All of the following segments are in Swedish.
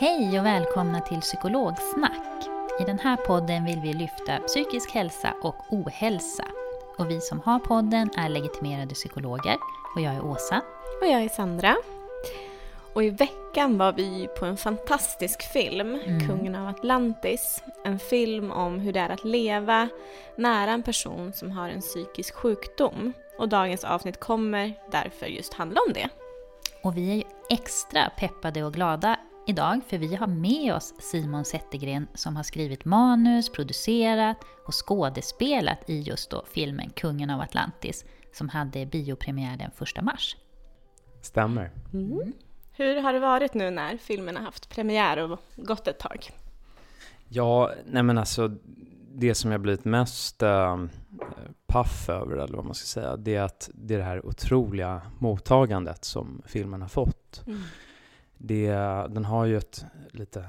Hej och välkomna till Psykologsnack. I den här podden vill vi lyfta psykisk hälsa och ohälsa. Och vi som har podden är legitimerade psykologer och jag är Åsa. Och jag är Sandra. Och i veckan var vi på en fantastisk film, mm. Kungen av Atlantis. En film om hur det är att leva nära en person som har en psykisk sjukdom. Och dagens avsnitt kommer därför just handla om det. Och vi är ju extra peppade och glada idag för vi har med oss Simon Zettergren som har skrivit manus, producerat och skådespelat i just då filmen Kungen av Atlantis som hade biopremiär den 1 mars. Stämmer. Mm. Hur har det varit nu när filmen har haft premiär och gått ett tag? Ja, nej men alltså det som jag blivit mest äh, paff över, eller vad man ska säga, det är att det är det här otroliga mottagandet som filmen har fått. Mm. Det, den har ju ett lite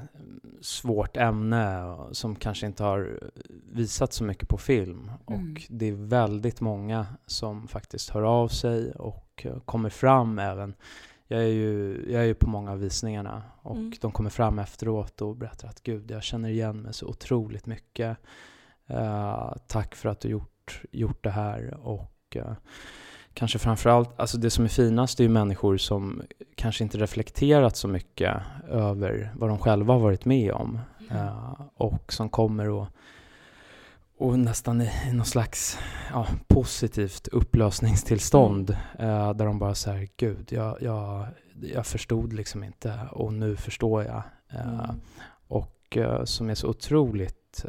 svårt ämne som kanske inte har visat så mycket på film. Mm. Och det är väldigt många som faktiskt hör av sig och kommer fram även jag är ju jag är ju på många av visningarna och mm. de kommer fram efteråt och berättar att gud, jag känner igen mig så otroligt mycket. Uh, tack för att du gjort, gjort det här och uh, kanske framförallt, alltså det som är finast är ju människor som kanske inte reflekterat så mycket över vad de själva har varit med om mm. uh, och som kommer och och nästan i, i någon slags ja, positivt upplösningstillstånd mm. eh, där de bara säger gud, jag, jag, jag förstod liksom inte och nu förstår jag. Eh, mm. Och som är så otroligt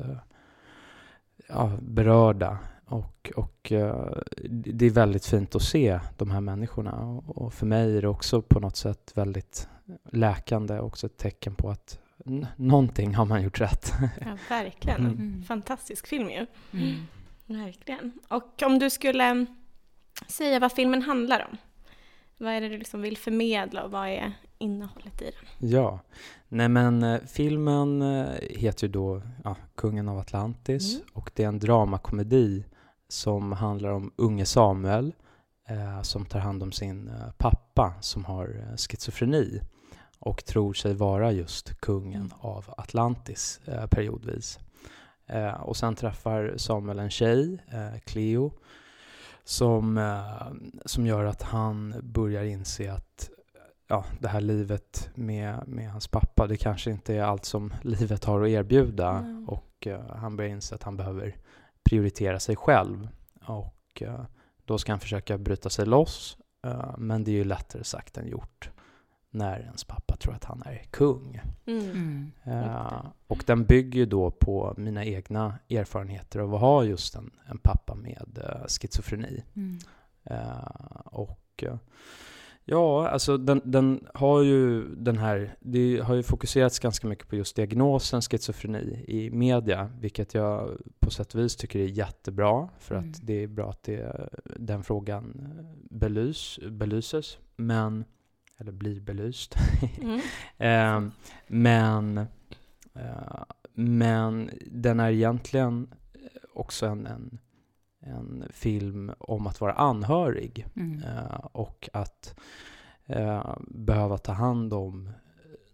ja, berörda. Och, och eh, det är väldigt fint att se de här människorna. Och, och för mig är det också på något sätt väldigt läkande, också ett tecken på att någonting har man gjort rätt. Ja, verkligen. Mm. mm. Fantastisk film ju. Mm. Verkligen. Och om du skulle säga vad filmen handlar om? Vad är det du liksom vill förmedla och vad är innehållet i den? Ja, nej men eh, filmen eh, heter ju då ja, Kungen av Atlantis mm. och det är en dramakomedi som handlar om unge Samuel eh, som tar hand om sin eh, pappa som har eh, schizofreni och tror sig vara just kungen mm. av Atlantis eh, periodvis. Eh, och sen träffar Samuel en tjej, eh, Cleo, som, som gör att han börjar inse att ja, det här livet med, med hans pappa, det kanske inte är allt som livet har att erbjuda. Mm. Och han börjar inse att han behöver prioritera sig själv. Och eh, då ska han försöka bryta sig loss, men det är ju lättare sagt än gjort när ens pappa tror att han är kung. Mm. Uh, och den bygger ju då på mina egna erfarenheter av att ha just en, en pappa med uh, schizofreni. Mm. Uh, och ja, alltså den, den, har ju den här, det har ju fokuserats ganska mycket på just diagnosen schizofreni i media, vilket jag på sätt och vis tycker är jättebra, för mm. att det är bra att det, den frågan belys, belyses. Men eller blir belyst. Mm. eh, men, eh, men den är egentligen också en, en, en film om att vara anhörig Mm. eh, och att eh, behöva ta hand om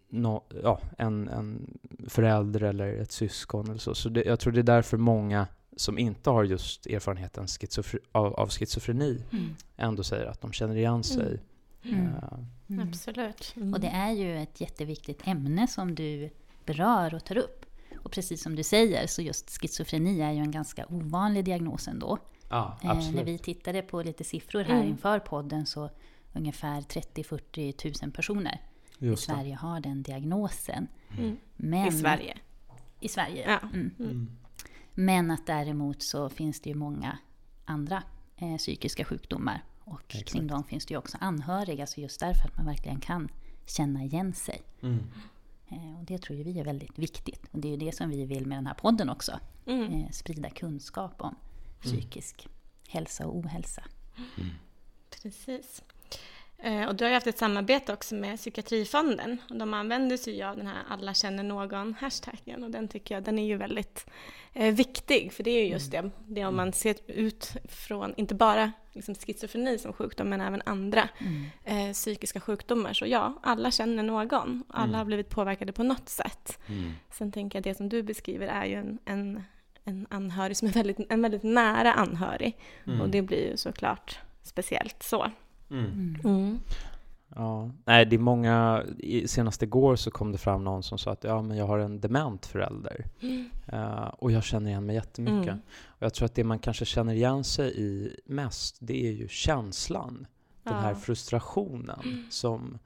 nå- ja, en, en förälder eller ett syskon. Eller så. Så det, jag tror det är därför många som inte har just erfarenheten schizofre- av, av schizofreni Mm. ändå säger att de känner igen sig. Mm. Eh, Mm. Absolut. Mm. Och det är ju ett jätteviktigt ämne som du berör och tar upp. Och precis som du säger, så just schizofreni är ju en ganska ovanlig diagnos ändå. ja, Eh, absolut. när vi tittade på lite siffror här Mm. inför podden så ungefär 30-40 tusen personer i Just det. Sverige har den diagnosen. Mm. Men, I Sverige. I Sverige, Ja. Mm. Mm. Men att däremot så finns det ju många andra eh, psykiska sjukdomar. Och Exakt. kring dem finns det ju också anhöriga, så just därför att man verkligen kan känna igen sig. Mm. Eh, och det tror ju vi är väldigt viktigt. Och det är ju det som vi vill med den här podden också. Mm. Eh, sprida kunskap om psykisk hälsa och ohälsa. Precis. Eh, Och du har ju haft ett samarbete också med Psykiatrifonden. Och de använder sig ju av den här alla känner någon-hashtaggen. Och den tycker jag den är ju väldigt eh, viktig. För det är ju just det, det om man ser ut från, inte bara liksom schizofreni som sjukdom, men även andra eh, psykiska sjukdomar. Så ja, alla känner någon. Alla Mm. har blivit påverkade på något sätt. Mm. Sen tänker jag att det som du beskriver är ju en, en, en anhörig som är väldigt, en väldigt nära anhörig. Mm. Och det blir ju såklart speciellt så. Mm. Mm. Ja, nej det är många, senast igår så kom det fram någon som sa att ja men jag har en dement förälder. Eh, och jag känner igen mig jättemycket. Mm. Och jag tror att det man kanske känner igen sig i mest, det är ju känslan. Den här Ja. frustrationen som,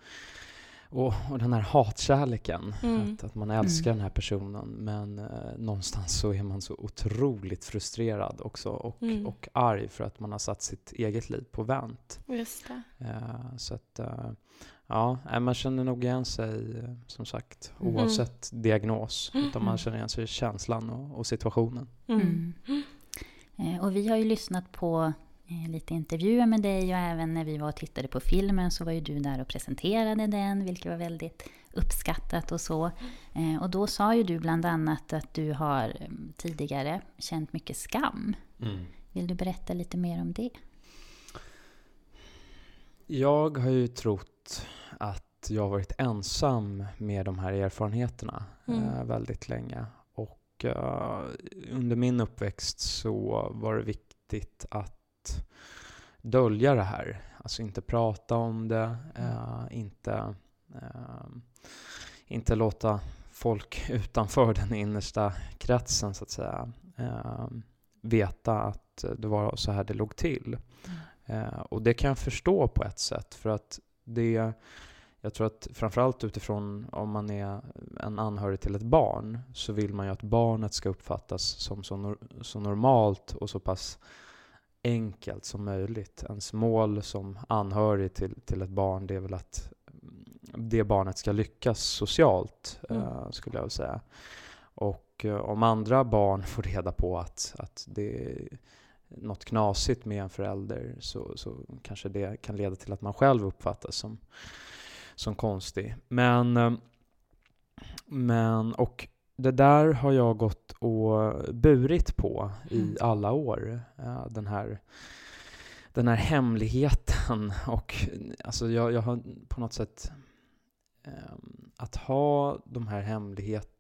och, och den här hatkärleken. Mm. Att, att man älskar den här personen men eh, någonstans så är man så otroligt frustrerad också och, Mm. och arg för att man har satt sitt eget liv på vänt. Just det. Eh, så att, eh, ja, man känner nog igen sig eh, som sagt Mhm. oavsett diagnos. Utan Mm. man känner igen sig i känslan och, och situationen. Mm. Mm. Eh, Och vi har ju lyssnat på lite intervjuer med dig och även när vi var och tittade på filmen så var ju du där och presenterade den, vilket var väldigt uppskattat och så. Eh, Och då sa ju du bland annat att du har eh, tidigare känt mycket skam. Vill du berätta lite mer om det? Jag har ju trott att jag har varit ensam med de här erfarenheterna Mm. eh, väldigt länge. Och eh, under min uppväxt så var det viktigt att dölja det här. Alltså inte prata om det, eh, inte, eh, inte låta folk utanför den innersta kretsen så att säga eh, veta att det var så här det låg till. Eh, och det kan jag förstå på ett sätt för att det jag tror att framförallt utifrån om man är en anhörig till ett barn så vill man ju att barnet ska uppfattas som så, nor- så normalt och så pass enkelt som möjligt. Ens mål som anhörig till, till ett barn det är väl att mm, det barnet ska lyckas socialt, Mm. eh, skulle jag vilja säga. Och eh, om andra barn får reda på att, att det är något knasigt med en förälder så, så kanske det kan leda till att man själv uppfattas som, som konstig. Men, eh, men, och det där har jag gått och burit på i alla år. Den här, den här hemligheten. Och alltså jag, jag har på något sätt ehm, att ha de här hemligheterna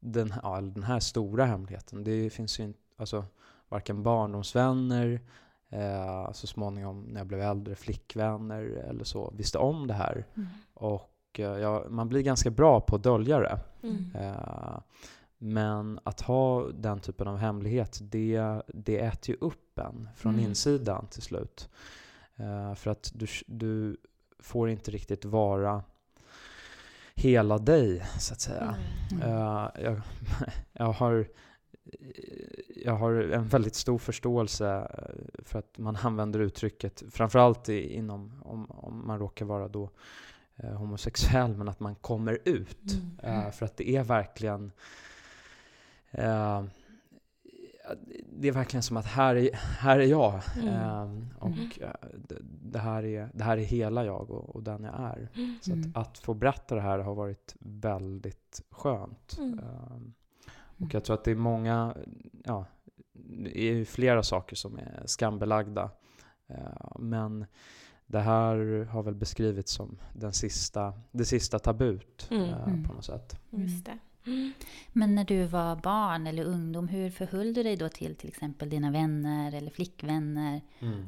den, ja, den här stora hemligheten. Det finns ju inte, alltså, varken barndomsvänner, eh, så småningom när jag blev äldre, flickvänner eller så, visste om det här. Och eh, ja, man blir ganska bra på att dölja det. Mm. Eh, men att ha den typen av hemlighet, det, det äter ju upp en från Mm. insidan till slut. Eh, för att du, du får inte riktigt vara hela dig, så att säga. Mm. Eh, jag, jag, har, jag har en väldigt stor förståelse eh, för att man använder uttrycket, framförallt inom, om, om man råkar vara då eh, homosexuell, men att man kommer ut. Mm. Eh, för att det är verkligen eh, det är verkligen som att här är, här är jag. Mm. Eh, och eh, det, här är, det här är hela jag och, och den jag är. Så Mm. att, att få berätta det här har varit väldigt skönt. Mm. Um, och jag tror att det är många, ja, det är ju flera saker som är skambelagda. Eh, men det här har väl beskrivits som den sista, det sista tabut Mm. eh, Mm. på något sätt. Just det. Men när du var barn eller ungdom, hur förhöll du dig då till till exempel dina vänner eller flickvänner?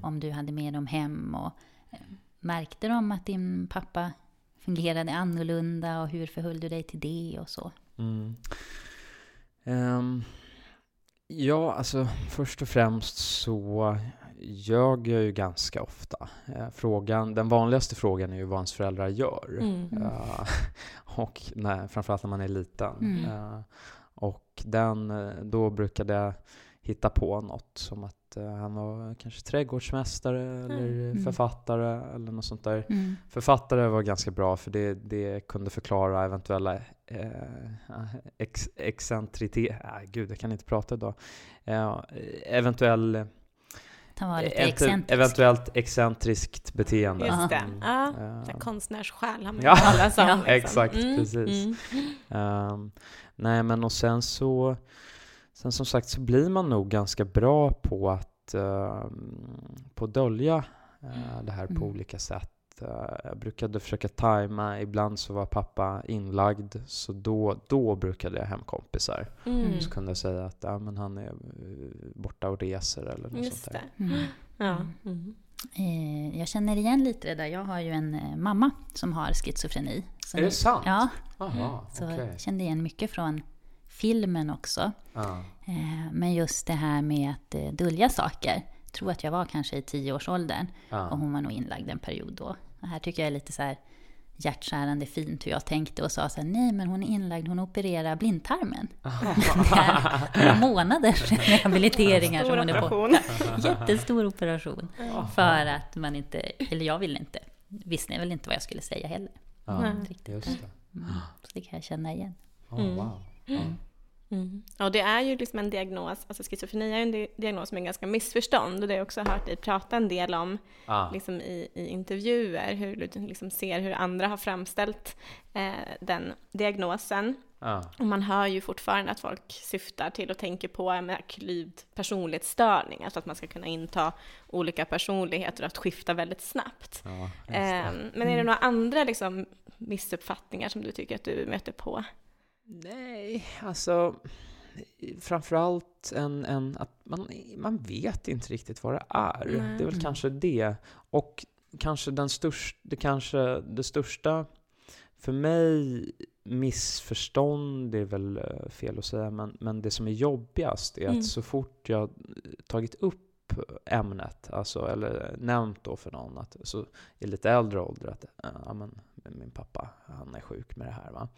Om du hade med dem hem och eh, märkte de att din pappa fungerade annorlunda och hur förhöll du dig till det och så? Mm. Ehm, ja, alltså först och främst så ljög jag ju ganska ofta. Eh, frågan, den vanligaste frågan är ju vad ens föräldrar gör. Mm. Eh, och nej, framförallt när man är liten. Mm. Eh, och den, då brukade jag hitta på något som att han var kanske trädgårdsmästare eller Mm. författare eller något sånt där. Mm. Författare var ganska bra för det, det kunde förklara eventuella eh, ex, excentritet... Äh, gud, jag kan inte prata idag. Eventuell, Han var lite ent- excentrisk. eventuellt excentriskt beteende. Just det. Mm. Ja. Så här Konstnärssjäl har man Ja, ju talat om. ja, liksom. exakt, precis. Mm. Ehm, nej, men och sen så... Sen som sagt så blir man nog ganska bra på att, ehm, på att dölja eh, det här på Mm. olika sätt. Eh, jag brukade försöka tajma, ibland så var pappa inlagd, så då, då brukade jag hem kompisar. Mm. Så kunde jag säga att ja, men han är eh, borta och reser eller något Just sånt där. det. Mm. Ja. Mm. Eh, jag känner igen lite det där. Jag har ju en mamma som har schizofreni. Så Är det nu- sant? Ja, Aha, så okej. jag kände igen mycket från filmen också. Ja. Eh, Men just det här med att dölja saker. Tror att jag var kanske i tioårsåldern och Ja. hon var nog inlagd en period då. Och här tycker jag är lite så här hjärtskärande fint hur jag tänkte och sa så här, nej men hon är inlagd, hon opererar blindtarmen. det är några månaders rehabiliteringar som hon är på. Jättestor operation. För att man inte, eller jag ville inte, visste väl inte vad jag skulle säga heller. Ja. Riktigt. just det. Mm. Så det kan jag känna igen. Oh, Mm. wow. Ja. Mm. Ja, det är ju liksom en diagnos, alltså schizofreni är ju en di- diagnos som är ganska missförstånd och det har jag också hört dig prata en del om Ah. liksom i, i intervjuer, hur du liksom ser hur andra har framställt eh, den diagnosen. Ja. Och man hör ju fortfarande att folk syftar till och tänker på en klyvd personlighetsstörning, alltså att man ska kunna inta olika personligheter och att skifta väldigt snabbt. Ja. Eh, men är det några andra liksom, missuppfattningar som du tycker att du möter på? Nej, alltså framförallt en, en att man, man vet inte riktigt vad det är. Nej. Det är väl Mm. kanske det. Och kanske den största, det kanske det största för mig missförstånd, det är väl eh, fel att säga, men, men det som är jobbigast är Mm. att så fort jag tagit upp ämnet, alltså, eller nämnt då för någon att så i lite äldre ålder att eh, ja, men, min pappa, han är sjuk med det här. Va?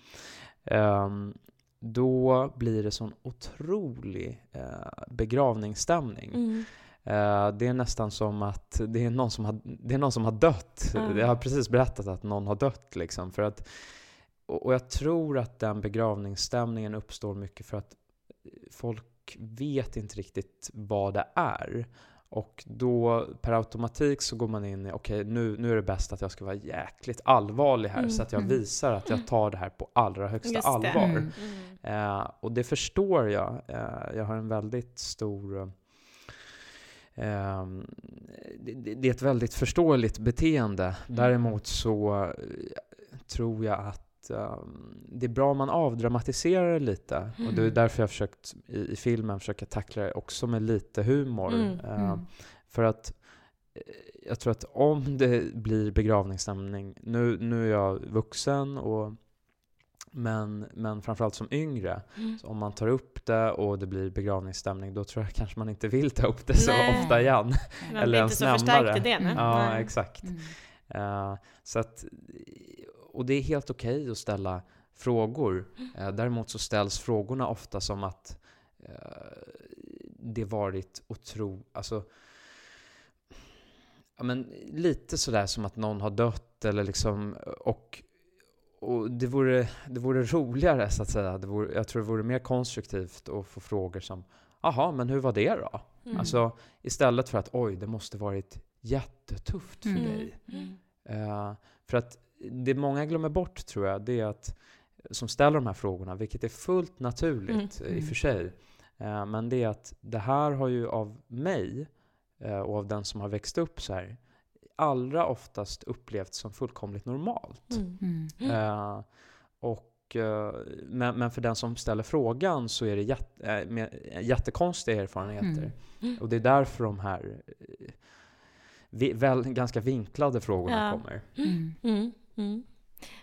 Ehm, då blir det sån otrolig eh, begravningsstämning. Mm. Eh, det är nästan som att det är någon som har, det är någon som har dött. Mm. Jag har precis berättat att någon har dött. Liksom, för att, och, och jag tror att den begravningsstämningen uppstår mycket för att folk vet inte riktigt vad det är. Och då per automatik så går man in i, okej nu, nu är det bäst att jag ska vara jäkligt allvarlig här Mm. så att jag Mm. visar att jag tar det här på allra högsta Just det. allvar. Mm. Mm. Eh, och det förstår jag. Eh, jag har en väldigt stor... Eh, det, det det är ett väldigt förståeligt beteende. Däremot så tror jag att eh, det är bra om man avdramatiserar det lite. Och det är Mm. därför jag har försökt i, i filmen försöka tackla det också med lite humor. Mm. Mm. För att eh, jag tror att om det blir begravningsstämning, nu, nu är jag vuxen och men, men framförallt som yngre, Mm. om man tar upp det och det blir begravningsstämning, då tror jag kanske man inte vill ta upp det så Nej. ofta igen. Man Eller ens inte så nämna förstärkt i det. det. Nej. Ja, Nej. exakt. Mm. Eh, så att, och det är helt okej att ställa frågor. Eh, däremot så ställs frågorna ofta som att eh, det varit otro... Alltså, ja, men lite sådär som att någon har dött eller liksom... Och, och det, vore, det vore roligare, så att säga. Det vore, jag tror det vore mer konstruktivt att få frågor som Jaha, men hur var det då? Mm. Alltså, istället för att oj, det måste varit jättetufft för Mm. dig. Mm. Eh, för att det många glömmer bort tror jag, det är att som ställer de här frågorna, vilket är fullt naturligt Mm. i och för sig, Eh, men det är att det här har ju av mig eh, och av den som har växt upp så här allra oftast upplevts som fullkomligt normalt. Mm. Mm. Eh, och, eh, men, men för den som ställer frågan så är det jätte, eh, med, jättekonstiga erfarenheter. Mm. Och det är därför de här eh, vi, väl, ganska vinklade frågorna Ja. kommer. Mm. Mm. Mm.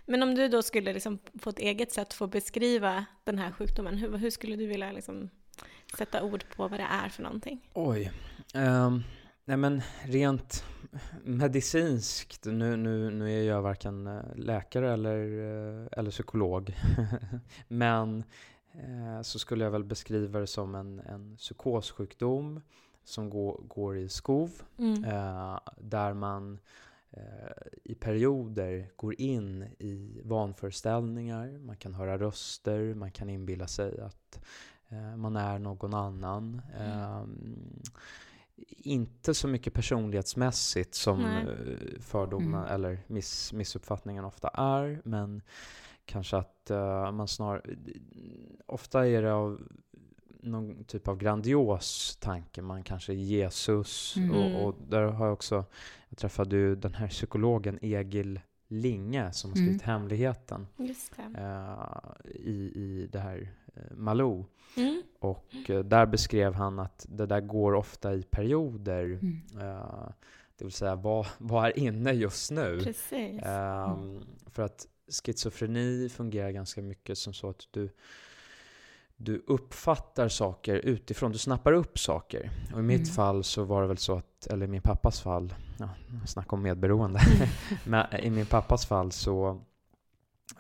Men om du då skulle liksom på ett eget sätt få beskriva den här sjukdomen, hur, hur skulle du vilja liksom sätta ord på vad det är för någonting? Oj. Ehm, nej men rent medicinskt, nu, nu, nu är jag varken eh, läkare eller, eh, eller psykolog, men eh, så skulle jag väl beskriva det som en, en psykossjukdom som går, går i skov, Mm. eh, där man i perioder går in i vanföreställningar, man kan höra röster, man kan inbilla sig att eh, man är någon annan. Ehm, inte så mycket personlighetsmässigt som Nej. eh, fördomar Mm. eller miss, missuppfattningen ofta är, men kanske att eh, man snar... Ofta är det av någon typ av grandios tanke. Man kanske är Jesus. Mm. Och, och där har jag också... Jag träffade ju den här psykologen Egil Linge som har Mm. skrivit Hemligheten Just det. eh, i, i det här eh, Malou. Mm. Och eh, där beskrev han att det där går ofta i perioder. Mm. Eh, det vill säga, vad, vad är inne just nu? Ehm, För att schizofreni fungerar ganska mycket som så att du, du uppfattar saker utifrån, du snappar upp saker. Och i mitt Mm. fall så var det väl så att, eller i min pappas fall, ja, snacka om medberoende. Men i min pappas fall så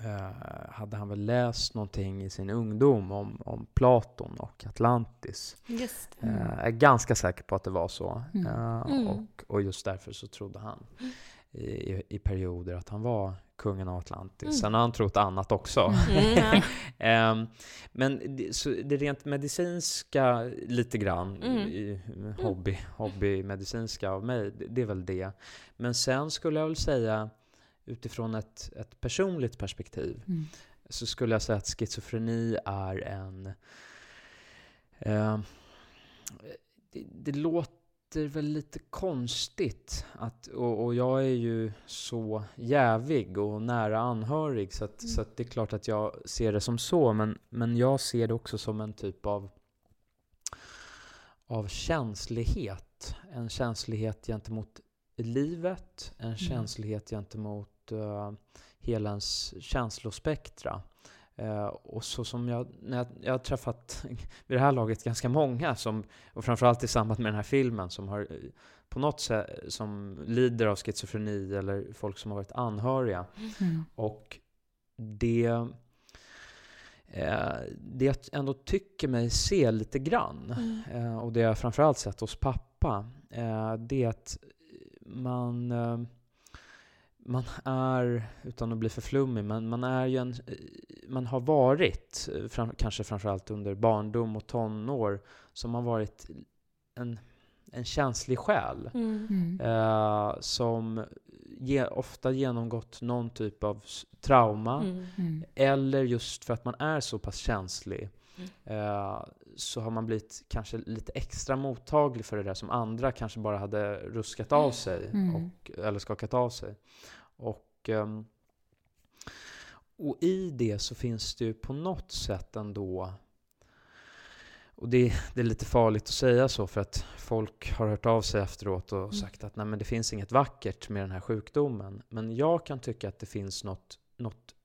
eh, hade han väl läst någonting i sin ungdom om, om Platon och Atlantis. Just. Mm. Eh, jag är ganska säker på att det var så. Mm. Eh, Mm. Och, och just därför så trodde han i, i, i perioder att han var kungen av Atlantis. Mm. Sen har han trott annat också. Mm. Ehm, men det, så det rent medicinska lite grann, Mm. i, hobby, hobbymedicinska av mig, det, det är väl det. Men sen skulle jag väl säga utifrån ett, ett personligt perspektiv Mm. så skulle jag säga att schizofreni är en... Eh, det, det låter väl lite konstigt. Att, och, och jag är ju så jävig och nära anhörig så, att, så att det är klart att jag ser det som så. Men, men jag ser det också som en typ av, av känslighet. En känslighet gentemot livet, en känslighet gentemot uh, hela ens känslospektra. Eh, och så som jag, när jag, jag har träffat vid det här laget ganska många, som, och framförallt i samband med den här filmen, som har eh, på något sätt som lider av schizofreni eller folk som har varit anhöriga. Mm. Och det, eh, det jag ändå tycker mig se lite grann, Mm. eh, och det jag framförallt sett hos pappa, eh, det är att man, eh, man är, utan att bli för flummig, men man är ju en, man har varit, eh, fram, kanske framförallt under barndom och tonår, som har varit en, en känslig själ. Mm. Mm. Eh, som ge, ofta genomgått någon typ av trauma. Mm. Mm. Eller just för att man är så pass känslig Mm. eh, så har man blivit kanske lite extra mottaglig för det där som andra kanske bara hade ruskat av sig. Mm. Och, eller skakat av sig. Och, ehm, och i det så finns det ju på något sätt ändå och det, det är lite farligt att säga så för att folk har hört av sig efteråt och sagt att Nej, men det finns inget vackert med den här sjukdomen. Men jag kan tycka att det finns något, något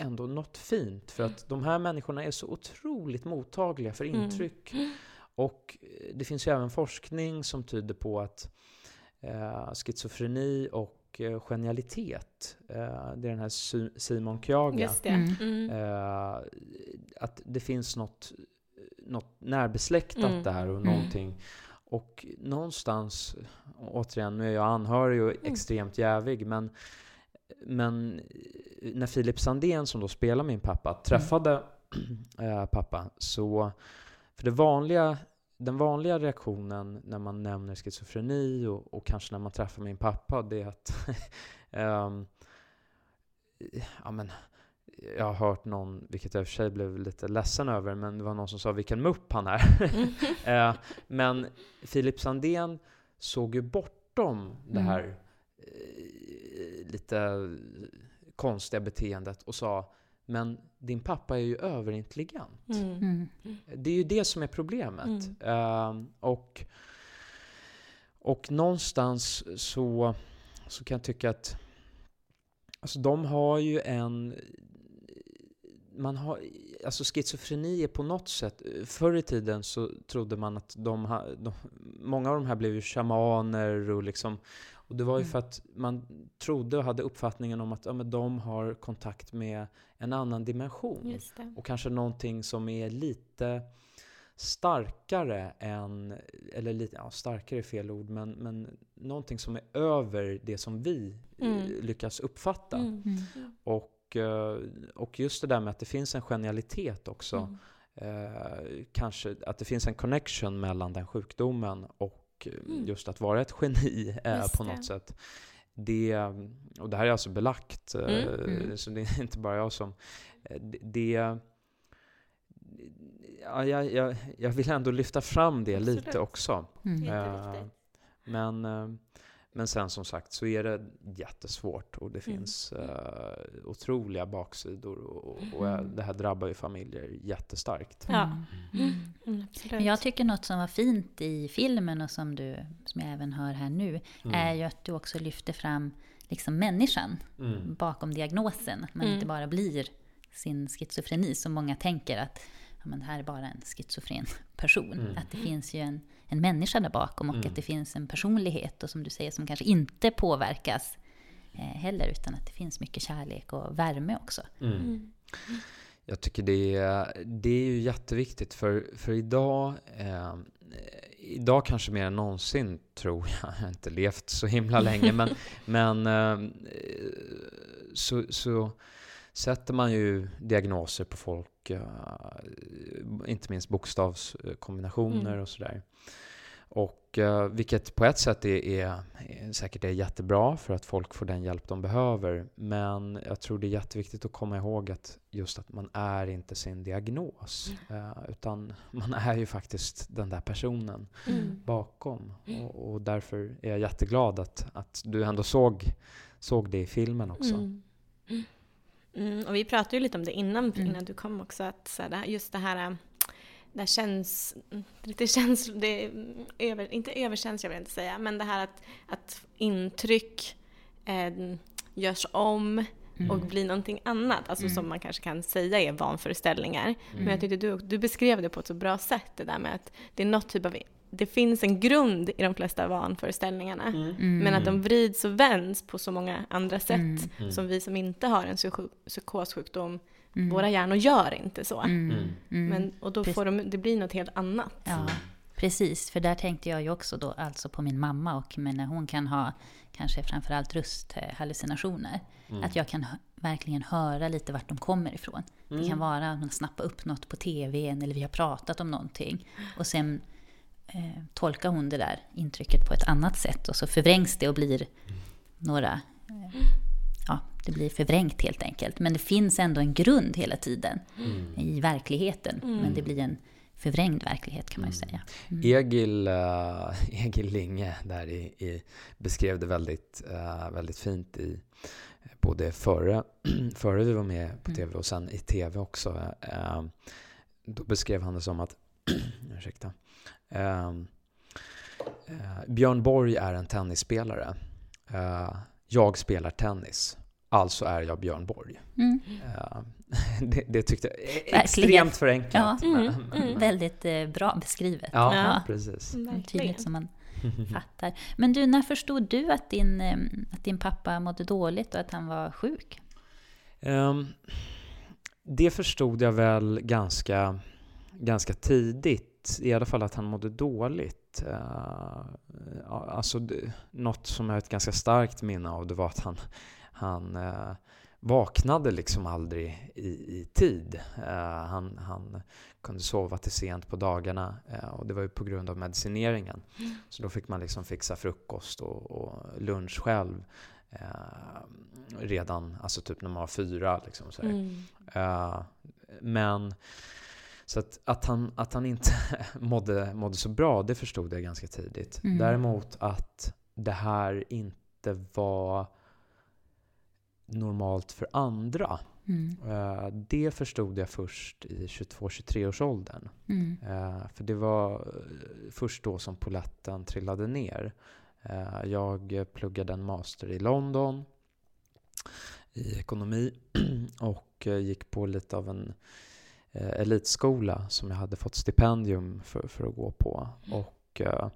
ändå något fint för att de här människorna är så otroligt mottagliga för Mm. intryck. Och eh, det finns ju även forskning som tyder på att eh, schizofreni och eh, genialitet, eh, det är den här Sy- Simon Kyaga, det. Mm. Mm. eh, att det finns något, något närbesläktat Mm. där och Mm. någonting. Och någonstans, återigen, nu är jag anhörig och Mm. extremt jävig, men, men när Filip Sandén, som då spelar min pappa, träffade eh, pappa, så för det vanliga, den vanliga reaktionen när man nämner schizofreni och, och kanske när man träffar min pappa, det är att ehm, ja, men, jag har hört någon, vilket jag i och för sig blev lite ledsen över, men det var någon som sa vilken mupp han är. eh, men Filip Sandén såg ju bortom det här eh, lite konstiga beteendet och sa men din pappa är ju överintelligent. Mm. Mm. Det är ju det som är problemet. Eh, och, och någonstans så, så kan jag tycka att alltså de har ju en man har, alltså schizofreni är på något sätt, förr i tiden så trodde man att de, ha, de många av de här blev ju shamaner och liksom, och det var ju Mm. för att man trodde och hade uppfattningen om att ja, men de har kontakt med en annan dimension. Just det. Och kanske någonting som är lite starkare än, eller lite, ja starkare är fel ord, men, men någonting som är över det som vi eh, Mm. lyckas uppfatta. Mm. Mm. Och, eh, och just det där med att det finns en genialitet också. Mm. Eh, kanske att det finns en connection mellan den sjukdomen och eh, Mm. just att vara ett geni eh, på det. något sätt. Det, och det här är alltså belagt, eh, Mm. Mm. så det är inte bara jag som... eh, det-. Ja, jag, jag, jag vill ändå lyfta fram det Absolut. lite också. Mm. Men, men sen som sagt så är det jättesvårt och det Mm. finns eh, otroliga baksidor och, och Mm. det här drabbar ju familjer jättestarkt. Ja. Mm. Mm, absolut. Men jag tycker något som var fint i filmen och som, du, som jag även hör här nu Mm. är ju att du också lyfter fram liksom människan Mm. bakom diagnosen. Att man Mm. inte bara blir sin schizofreni som många tänker att ja, men det här är bara en schizofren person. Mm. Att det finns ju en, en människa där bakom och Mm. att det finns en personlighet och som du säger som kanske inte påverkas eh, heller utan att det finns mycket kärlek och värme också. Mm. Mm. Jag tycker det är, det är ju jätteviktigt för, för idag, eh, idag kanske mer än någonsin tror jag, jag har inte levt så himla länge, men, men eh, så, så sätter man ju diagnoser på folk, eh, inte minst bokstavskombinationer Mm. och sådär. Och eh, vilket på ett sätt är, är, är säkert är jättebra för att folk får den hjälp de behöver. Men jag tror det är jätteviktigt att komma ihåg att just att man är inte sin diagnos. eh, utan man är ju faktiskt den där personen Mm. bakom. Och, och därför är jag jätteglad att, att du ändå såg, såg det i filmen också. Mm. Mm, och vi pratade ju lite om det innan, Mm. innan du kom också, att så här, det just det här, äh, det här känns, lite känns, det över, inte överkänsla vill jag inte säga, men det här att, att intryck eh, görs om Mm. och blir någonting annat, alltså Mm. som man kanske kan säga är vanföreställningar. Men jag tyckte du, du beskrev det på ett så bra sätt, det där med att det är något typ av, det finns en grund i de flesta vanföreställningarna. Mm. Men att de vrids och vänds på så många andra sätt Mm. Mm. som vi som inte har en psyko- psykossjukdom, Mm. våra hjärnor gör inte så. Mm. Mm. Mm. Men, och då får de, det blir något helt annat. Ja, precis. För där tänkte jag ju också då alltså på min mamma och men när hon kan ha kanske framförallt rösthallucinationer. Mm. Att jag kan verkligen höra lite vart de kommer ifrån. Det kan vara att man snappar upp något på tvn eller vi har pratat om någonting. Och sen eh, tolkar hon det där intrycket på ett annat sätt och så förvrängs det och blir några... Eh, ja, det blir förvrängt helt enkelt. Men det finns ändå en grund hela tiden i verkligheten. Men det blir en förvrängd verklighet kan man ju säga. Mm. Egil, uh, Egil Linge där i, i, beskrev det väldigt, eh, väldigt fint i både före, före vi var med på Mm. tv och sen i tv också. Eh, då beskrev han det som att, ursäkta, eh, eh, Björn Borg är en tennisspelare. Eh, jag spelar tennis. Alltså är jag Björn Borg. Mm. Eh, det, det tyckte jag Verkligen. extremt förenklat. Ja. Mm, mm. Väldigt eh, bra beskrivet. Ja, Ja. precis. Verkligen. Tydligt som man fattar. Men du, när förstod du att din, eh, att din pappa mådde dåligt och att han var sjuk? Ehm, det förstod jag väl ganska, ganska tidigt. I alla fall att han mådde dåligt. Uh, alltså, det, något som jag har ett ganska starkt minne av det var att han, han eh, vaknade liksom aldrig i, i tid. Eh, han, han kunde sova till sent på dagarna eh, och det var ju på grund av medicineringen. Så då fick man liksom fixa frukost och, och lunch själv. eh, redan, alltså typ när man var fyra. Liksom, så Mm. Men så att, att, han, att han inte mådde, mådde så bra, det förstod jag ganska tidigt. Mm. Däremot att det här inte var normalt för andra. Mm. eh, det förstod jag först i 22-23 års åldern. Mm. Eh, för det var eh, först då som poletten trillade ner. Jag pluggade en master i London i ekonomi och gick på lite av en eh, elitskola som jag hade fått stipendium för, för att gå på. Och eh,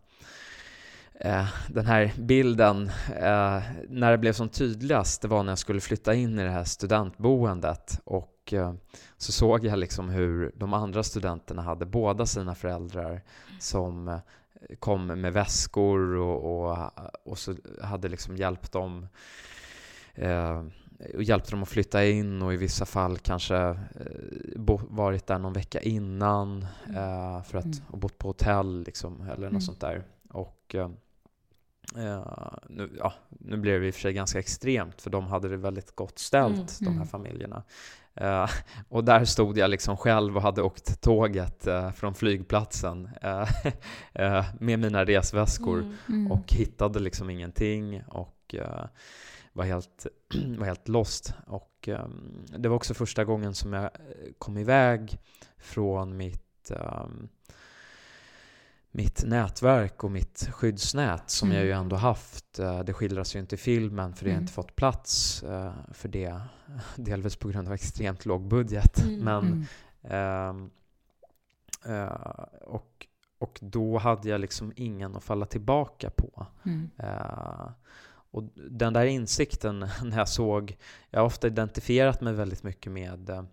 eh, den här bilden, eh, när det blev som tydligast, det var när jag skulle flytta in i det här studentboendet. Och eh, så såg jag liksom hur de andra studenterna hade båda sina föräldrar som eh, kom med väskor och, och, och så hade liksom hjälpt dem eh, och hjälpt dem att flytta in och i vissa fall kanske eh, varit där någon vecka innan eh, för att, Mm. och bott på hotell liksom, eller något Mm. sånt där. Och eh, eh, nu, ja, nu blev det i och för sig ganska extremt för de hade det väldigt gott ställt, Mm. de här Mm. familjerna. Eh, och där stod jag liksom själv och hade åkt tåget eh, från flygplatsen med mina resväskor Mm. Mm. och hittade liksom ingenting och var, helt, var helt lost. Och ehm, det var också första gången som jag eh, kom iväg från mitt ehm, mitt nätverk och mitt skyddsnät som Mm. jag ju ändå haft. Eh, Det skildras ju inte i filmen för det har Mm. inte fått plats eh, för det. Delvis på grund av extremt låg budget. Mm. Men Mm. Ehm, eh, och, och då hade jag liksom ingen att falla tillbaka på. Mm. Och den där insikten när jag såg, jag har ofta identifierat mig väldigt mycket med eh,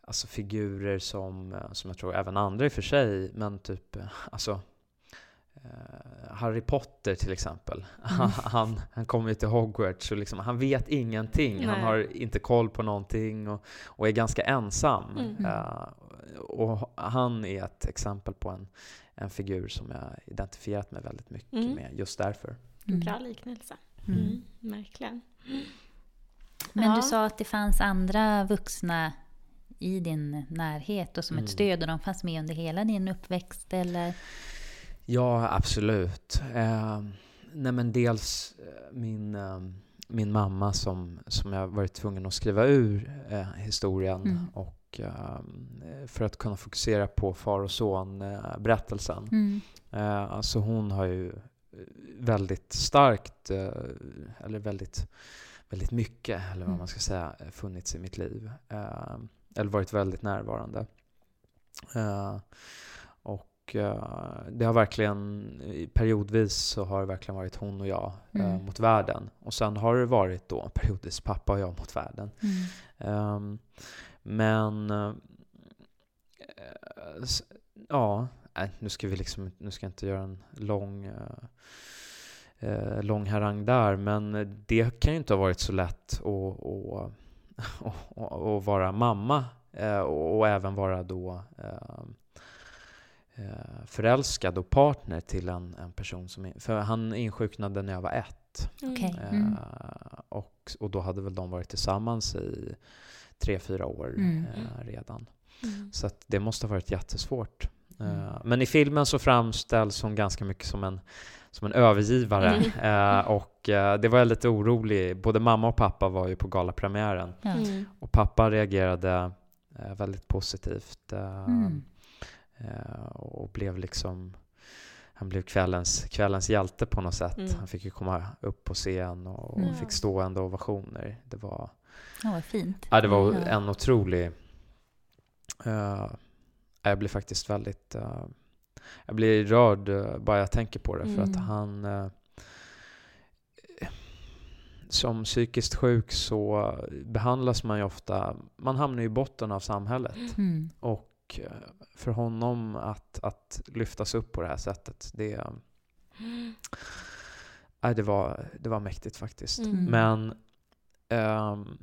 alltså figurer som, eh, som jag tror även andra i och för sig, men typ eh, alltså Harry Potter till exempel. Han, han, han kommer ju till Hogwarts och liksom, han vet ingenting. Han Nej. har inte koll på någonting och, och är ganska ensam. Mm. Eh, och han är ett exempel på en, en figur som jag identifierat mig väldigt mycket Mm. med just därför. Mm. Bra liknelse. Mm. Mm. Verkligen. Men Ja. du sa att det fanns andra vuxna i din närhet och som Mm. ett stöd och de fanns med under hela din uppväxt eller? Ja, absolut. Eh, nej men dels eh, min, eh, min mamma som, som jag varit tvungen att skriva ur eh, historien Mm. och eh, för att kunna fokusera på far och son eh, berättelsen. Mm. Eh, alltså hon har ju väldigt starkt, eh, eller väldigt, väldigt mycket, eller vad Mm. man ska säga, funnits i mitt liv. Eh, eller varit väldigt närvarande. Eh, och eh, det har verkligen, periodvis så har det verkligen varit hon och jag eh, Mm. mot världen. Och sen har det varit då periodvis pappa och jag mot världen. Mm. Ehm, men eh, ja, nej, nu ska vi liksom nu ska jag inte göra en lång eh, eh, lång harang där, men det kan ju inte ha varit så lätt att, att, att, att vara mamma eh, och, och även vara då eh, eh, förälskad och partner till en, en person som... in- För han insjuknade när jag var ett. Okej. Eh, Mm. och, och då hade väl de varit tillsammans i tre, fyra år Mm. eh, redan. Mm. Så att det måste ha varit jättesvårt. Mm. Eh, men i filmen så framställs hon ganska mycket som en, som en övergivare. Mm. Eh, och eh, det var jag lite orolig. Både mamma och pappa var ju på galapremiären. Mm. Och pappa reagerade eh, väldigt positivt. Eh, Mm. eh, och blev liksom han blev kvällens, kvällens hjälte på något sätt. Mm. Han fick ju komma upp på scen och Mm. fick stående ovationer. Det var, Ja, vad fint. ja, det var en otrolig... eh, jag blir faktiskt väldigt... eh, jag blir rörd uh, bara jag tänker på det. För att Mm. han... eh, som psykiskt sjuk så behandlas man ju ofta... Man hamnar ju i botten av samhället. Mm. Och för honom att, att lyftas upp på det här sättet, det, nej, det, var, det var mäktigt faktiskt. Mm. Men ehm,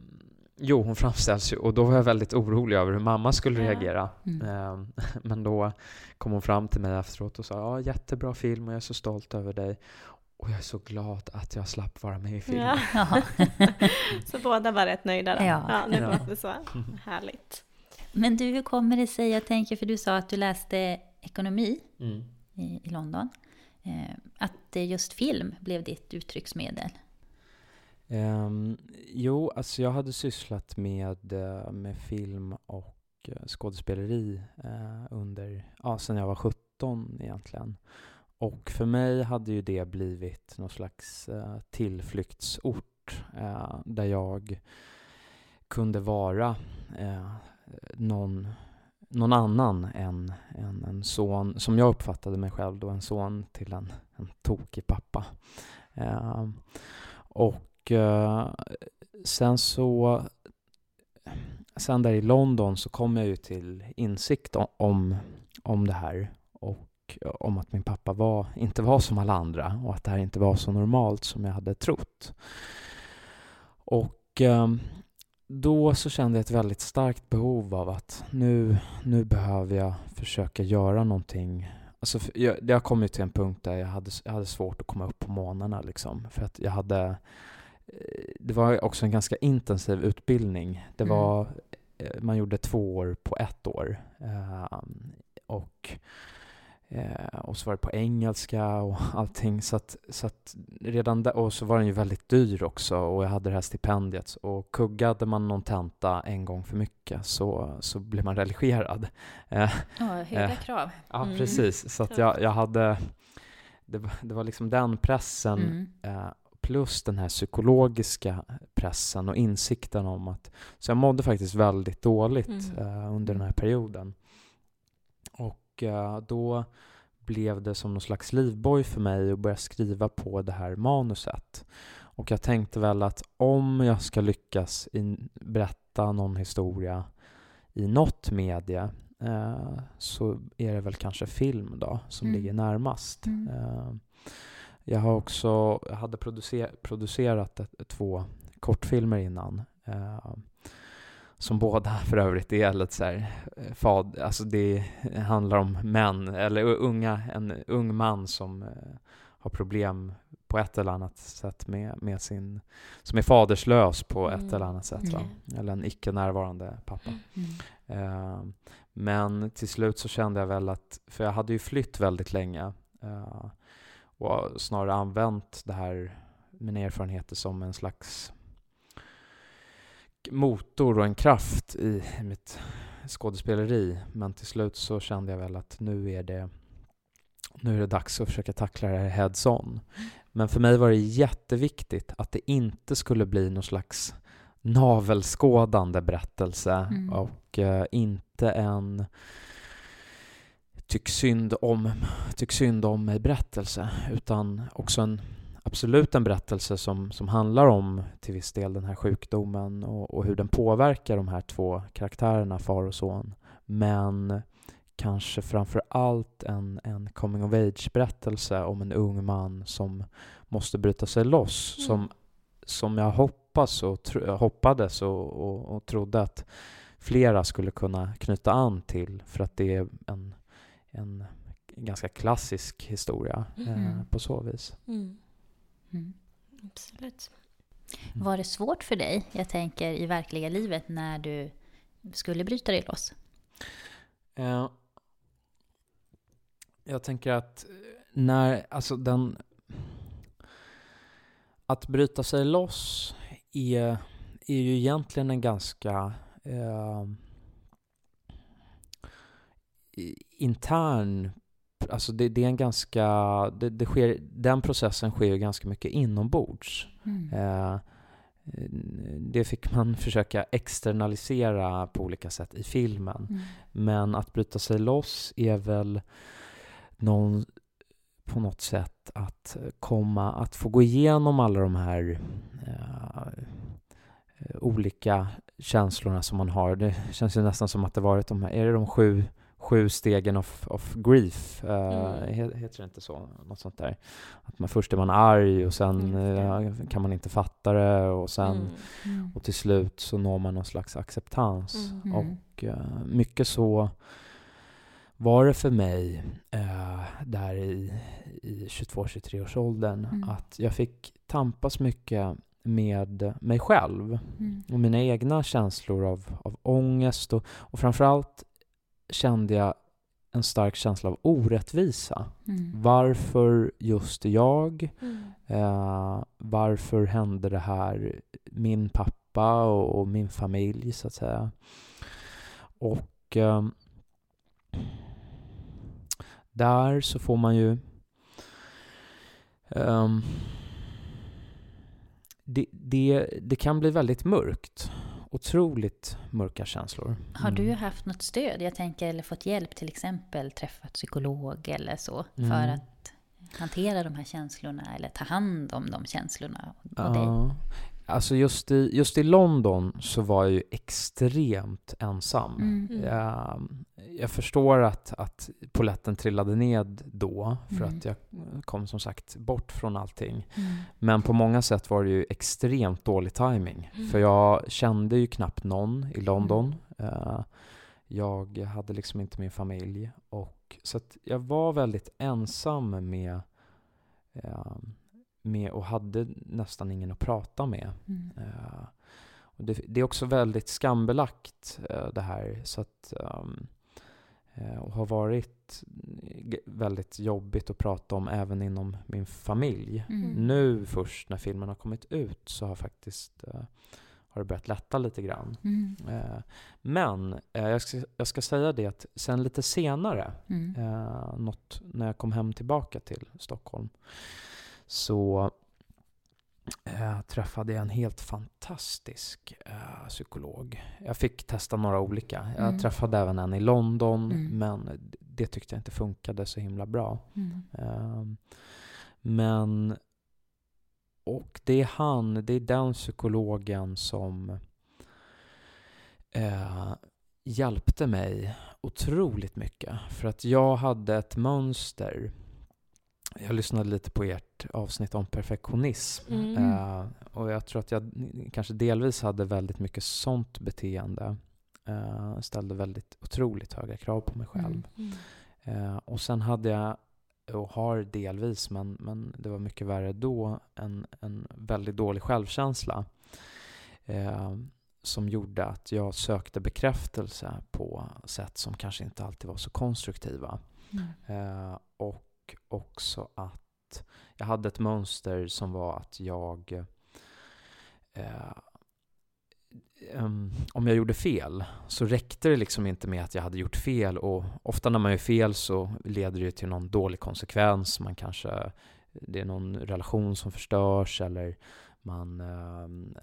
jo, hon framställs ju och då var jag väldigt orolig över hur mamma skulle Ja. reagera. Mm. Ehm, men då kom hon fram till mig efteråt och sa ja, jättebra film och jag är så stolt över dig. och jag är så glad att jag slapp vara med i filmen. Ja. så båda var rätt nöjda då? Ja. ja det Ja. låter så. Härligt. Men du, hur kommer det sig, jag tänker, för du sa att du läste ekonomi Mm. i, i London, eh, att just film blev ditt uttrycksmedel? Um, jo, alltså jag hade sysslat med, eh, med film och eh, skådespeleri eh, under, ja, sen jag var 17 egentligen. Och för mig hade ju det blivit någon slags eh, tillflyktsort eh, där jag kunde vara eh, någon, någon annan än, än en son, som jag uppfattade mig själv då, en son till en, en tokig pappa. Ehm, och och eh, sen så sen där i London så kom jag ju till insikt om, om det här och eh, om att min pappa var, inte var som alla andra och att det här inte var så normalt som jag hade trott. Och eh, då så kände jag ett väldigt starkt behov av att nu, nu behöver jag försöka göra någonting. Alltså, jag, jag, kom ju till en punkt där jag hade, jag hade svårt att komma upp på morgnarna liksom, för att jag hade det var också en ganska intensiv utbildning. Det Mm. var, eh, man gjorde två år på ett år. Eh, och, eh, och så var det på engelska och allting. Så att, så att redan där, och så var den ju väldigt dyr också och jag hade det här stipendiet. Och kuggade man någon tenta en gång för mycket så, så blev man religerad. Eh, Ja, höga krav. ja, Mm. precis. Så att jag, jag hade... Det, var- det var liksom den pressen Mm. Plus den här psykologiska pressen och insikten om att... Så jag mådde faktiskt väldigt dåligt Mm. eh, under den här perioden. Och eh, då blev det som någon slags livboj för mig att börja skriva på det här manuset. Och jag tänkte väl att om jag ska lyckas in, berätta någon historia i något media eh, så är det väl kanske film då som Mm. ligger närmast. Mm. Eh, jag har också, jag hade producer, producerat ett, två kortfilmer innan. Eh, som båda för övrigt är lite så här, eh, fad, alltså det handlar om män, eller unga, en ung man som eh, har problem på ett eller annat sätt med, med sin, som är faderslös på ett Mm. eller annat sätt. Va? Eller en icke närvarande pappa. Mm. Eh, men till slut så kände jag väl att, för jag hade ju flytt väldigt länge eh, och snarare använt det här, mina erfarenheter som en slags motor och en kraft i mitt skådespeleri. Men till slut så kände jag väl att nu är det nu är det dags att försöka tackla det här heads on. Men för mig var det jätteviktigt att det inte skulle bli någon slags navelskådande berättelse Mm. och eh, inte en tyck synd om, tyck synd om mig-berättelse utan också en absolut en berättelse som, som handlar om till viss del den här sjukdomen och, och hur den påverkar de här två karaktärerna, far och son. Men kanske framför allt en, en coming of age-berättelse om en ung man som måste bryta sig loss. Mm. Som, som jag hoppas och tro, hoppades och, och, och trodde att flera skulle kunna knyta an till för att det är en, en ganska klassisk historia eh, Mhm. på så vis. Mm. Mm. Absolut. Var det svårt för dig, jag tänker i verkliga livet, när du skulle bryta dig loss? Eh, jag tänker att när, alltså den... Att bryta sig loss är, är ju egentligen en ganska eh, intern... Alltså det, det är en ganska... Det, det sker, den processen sker ju ganska mycket inombords. Mm. Eh, det fick man försöka externalisera på olika sätt i filmen. Mm. Men att bryta sig loss är väl någon, på något sätt att komma, att få gå igenom alla de här eh, olika känslorna som man har. Det känns ju nästan som att det varit de här, är det de sju, sju stegen of, of grief? Eh, Mm. he- Heter det inte så? Något sånt där. Att man, först är man arg och sen Mm. eh, kan man inte fatta det och sen Mm. Mm. och till slut så når man någon slags acceptans. Mm. Och eh, mycket så var det för mig där i, i 22-23 års åldern Mm. att jag fick tampas mycket med mig själv Mm. och mina egna känslor av, av ångest och, och framförallt kände jag en stark känsla av orättvisa. Mm. Varför just jag? Mm. Eh, varför hände det här min pappa och, och min familj, så att säga? Och ehm, där så får man ju... ehm, det, det, det kan bli väldigt mörkt. Otroligt mörka känslor. Har du Mm. haft något stöd? Jag tänker, eller fått hjälp, till exempel träffat psykolog eller så, för Mm. att hantera de här känslorna eller ta hand om de känslorna på dig? Alltså just i, just i London så var jag ju extremt ensam. Mm. Mm. Jag, jag förstår att, att poletten trillade ned då, för Mm. att jag kom som sagt bort från allting. Mm. Men på många sätt var det ju extremt dålig timing. Mm. För jag kände ju knappt någon i London. Mm. Eh, Jag hade liksom inte min familj. Och, så att jag var väldigt ensam med, eh, med och hade nästan ingen att prata med. Mm. Och det, det är också väldigt skambelagt eh, det här. Så att, ehm, eh, och har varit väldigt jobbigt att prata om även inom min familj. Mm. Nu först när filmen har kommit ut så har faktiskt har det börjat lätta lite grann. Mm. Eh, men eh, jag, ska, jag ska säga det att sen lite senare, Mm. eh, något, när jag kom hem tillbaka till Stockholm, så eh, träffade jag en helt fantastisk eh, psykolog. Jag fick testa några olika. Jag Mm. träffade även en i London, Mm. men det tyckte jag inte funkade så himla bra. Mm. Ehm, men... Och det är han, det är den psykologen som eh, hjälpte mig otroligt mycket. För att jag hade ett mönster. Jag lyssnade lite på ert avsnitt om perfektionism. Mm. Eh, och jag tror att jag kanske delvis hade väldigt mycket sånt beteende. Eh, ställde väldigt otroligt höga krav på mig själv. Mm. Mm. Eh, och sen hade jag, och har delvis, men, men det var mycket värre då, en, en väldigt dålig självkänsla. Eh, som gjorde att jag sökte bekräftelse på sätt som kanske inte alltid var så konstruktiva. Mm. Eh, och också att jag hade ett mönster som var att jag eh, om jag gjorde fel så räckte det liksom inte med att jag hade gjort fel och ofta när man gör fel så leder det till någon dålig konsekvens. Man kanske, det är någon relation som förstörs eller man, eh,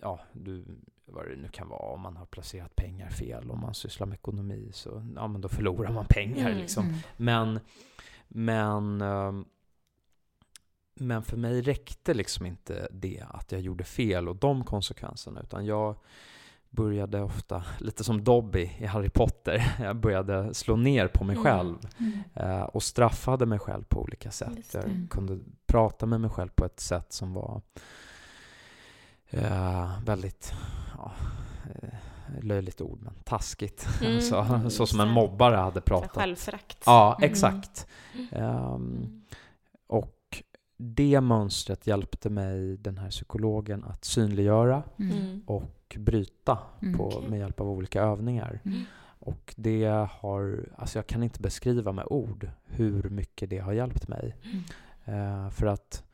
ja, du, vad det nu kan vara, om man har placerat pengar fel, om man sysslar med ekonomi så, ja men då förlorar man pengar Mm, liksom. Mm. Men, men, ehm, men för mig räckte liksom inte det att jag gjorde fel och de konsekvenserna, utan jag började ofta, lite som Dobby i Harry Potter, jag började slå ner på mig Mm. själv Mm. eh, och straffade mig själv på olika sätt. Jag kunde prata med mig själv på ett sätt som var eh, väldigt, ja, eh, löjligt ord, men taskigt. Mm, så, så som en mobbare hade pratat. Självförakt. Ja, Mm. exakt. Mm. och det mönstret hjälpte mig, den här psykologen, att synliggöra Mm. Mm. och bryta Mm. på, med hjälp av olika övningar. Mm. Och det har, alltså jag kan inte beskriva med ord hur mycket det har hjälpt mig. Mm. Eh, för att,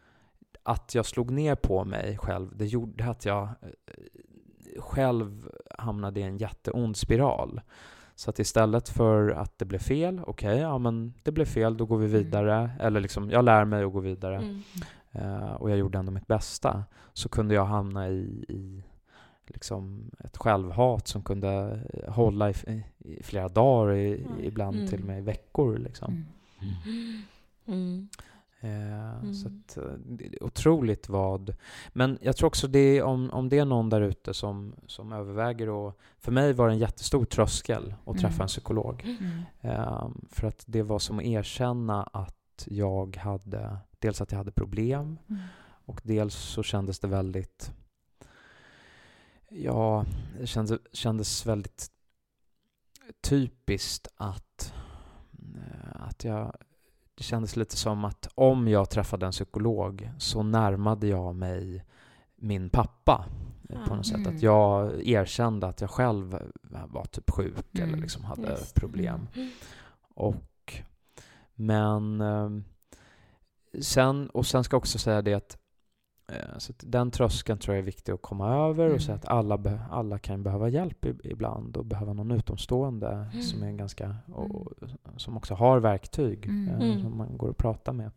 att jag slog ner på mig själv, det gjorde att jag eh, själv hamnade i en jätteond spiral. Så att istället för att det blev fel, okej, ja men det blev fel, då går vi Mm. vidare. Eller liksom, jag lär mig att gå vidare. Mm. Eh, och jag gjorde ändå mitt bästa. Så kunde jag hamna i, i liksom ett självhat som kunde eh, hålla i, i, i flera dagar, i, ibland Mm. till och med i veckor. Liksom. Mm. Mm. Eh, Mm. Så att, eh, otroligt vad... Men jag tror också det om, om det är någon där ute som, som överväger och För mig var det en jättestor tröskel att träffa Mm. en psykolog. Mm. Eh, för att det var som att erkänna att jag hade... Dels att jag hade problem Mm. och dels så kändes det väldigt... Ja, det kändes, kändes väldigt typiskt att att jag, det kändes lite som att om jag träffade en psykolog så närmade jag mig min pappa eh, på något sätt. Mm. Att jag erkände att jag själv var typ sjuk Mm. eller liksom hade Just. problem. Och, men ehm, sen, och sen ska jag också säga det att eh, så att den tröskeln tror jag är viktig att komma över Mm. och säga att alla, be, alla kan behöva hjälp ibland och behöva någon utomstående Mm. som är ganska och, som också har verktyg Mm. eh, Mm. som man går och pratar med.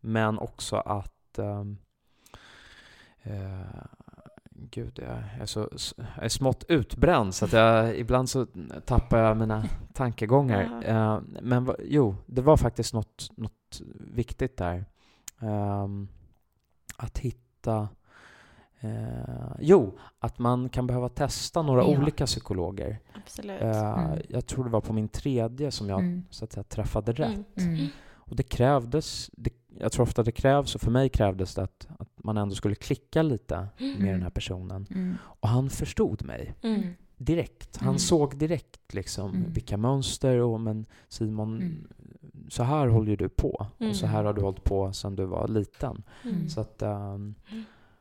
Men också att ehm, eh, Gud, jag är, så, jag är smått utbränd så att jag, ibland så tappar jag mina tankegångar. Eh, men jo, det var faktiskt något, något viktigt där. Ehm, att hitta... Eh, jo, att man kan behöva testa några Ja. olika psykologer. Absolut. Eh, Mm. Jag tror det var på min tredje som jag Mm. så att säga, träffade rätt. Mm. Mm. Och det krävdes, det, jag tror ofta det krävs, och för mig krävdes det att, att man ändå skulle klicka lite med den här personen. Mm. Och han förstod mig Mm. direkt. Han Mm. såg direkt liksom Mm. vilka mönster och men Simon, Mm. Så här håller du på. Mm. Och så här har du hållit på sedan du var liten. Mm. Så att, ehm,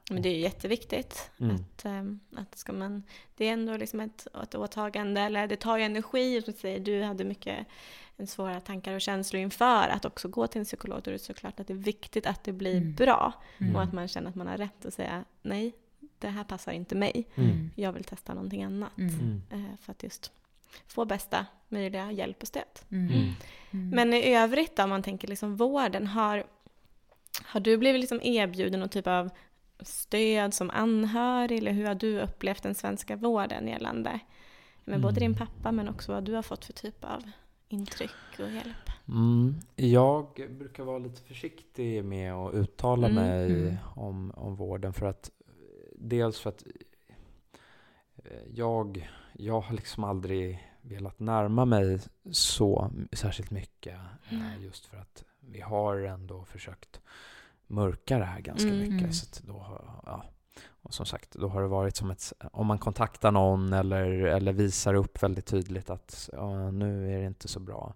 Men det är ju jätteviktigt. Mm. Att, ehm, att ska man, det är ändå liksom ett, ett åtagande, eller det tar ju energi. Som du, säger, du hade mycket en svåra tankar och känslor inför att också gå till en psykolog. Då är det såklart att det är viktigt att det blir Mm. bra. Mm. Och att man känner att man har rätt att säga nej, det här passar inte mig. mm. Jag vill testa någonting annat. Mm. Mm. eh, För att just få bästa möjliga hjälp och stöd. Mm. Mm. Mm. Men i övrigt då, om man tänker liksom vården, har, har du blivit liksom erbjuden någon typ av stöd som anhörig eller hur har du upplevt den svenska vården gällande med både din Mm. pappa men också vad du har fått för typ av intryck och hjälp? Mm. Jag brukar vara lite försiktig med att uttala Mm. mig Mm. om, om vården. För att, dels för att eh, jag, jag har liksom aldrig velat närma mig så särskilt mycket. eh, Mm. Just för att vi har ändå försökt mörka det här ganska Mm. mycket. Mm. Så då, har- ja. Och som sagt, då har det varit som ett... Om man kontaktar någon eller, eller visar upp väldigt tydligt att ja, nu är det inte så bra.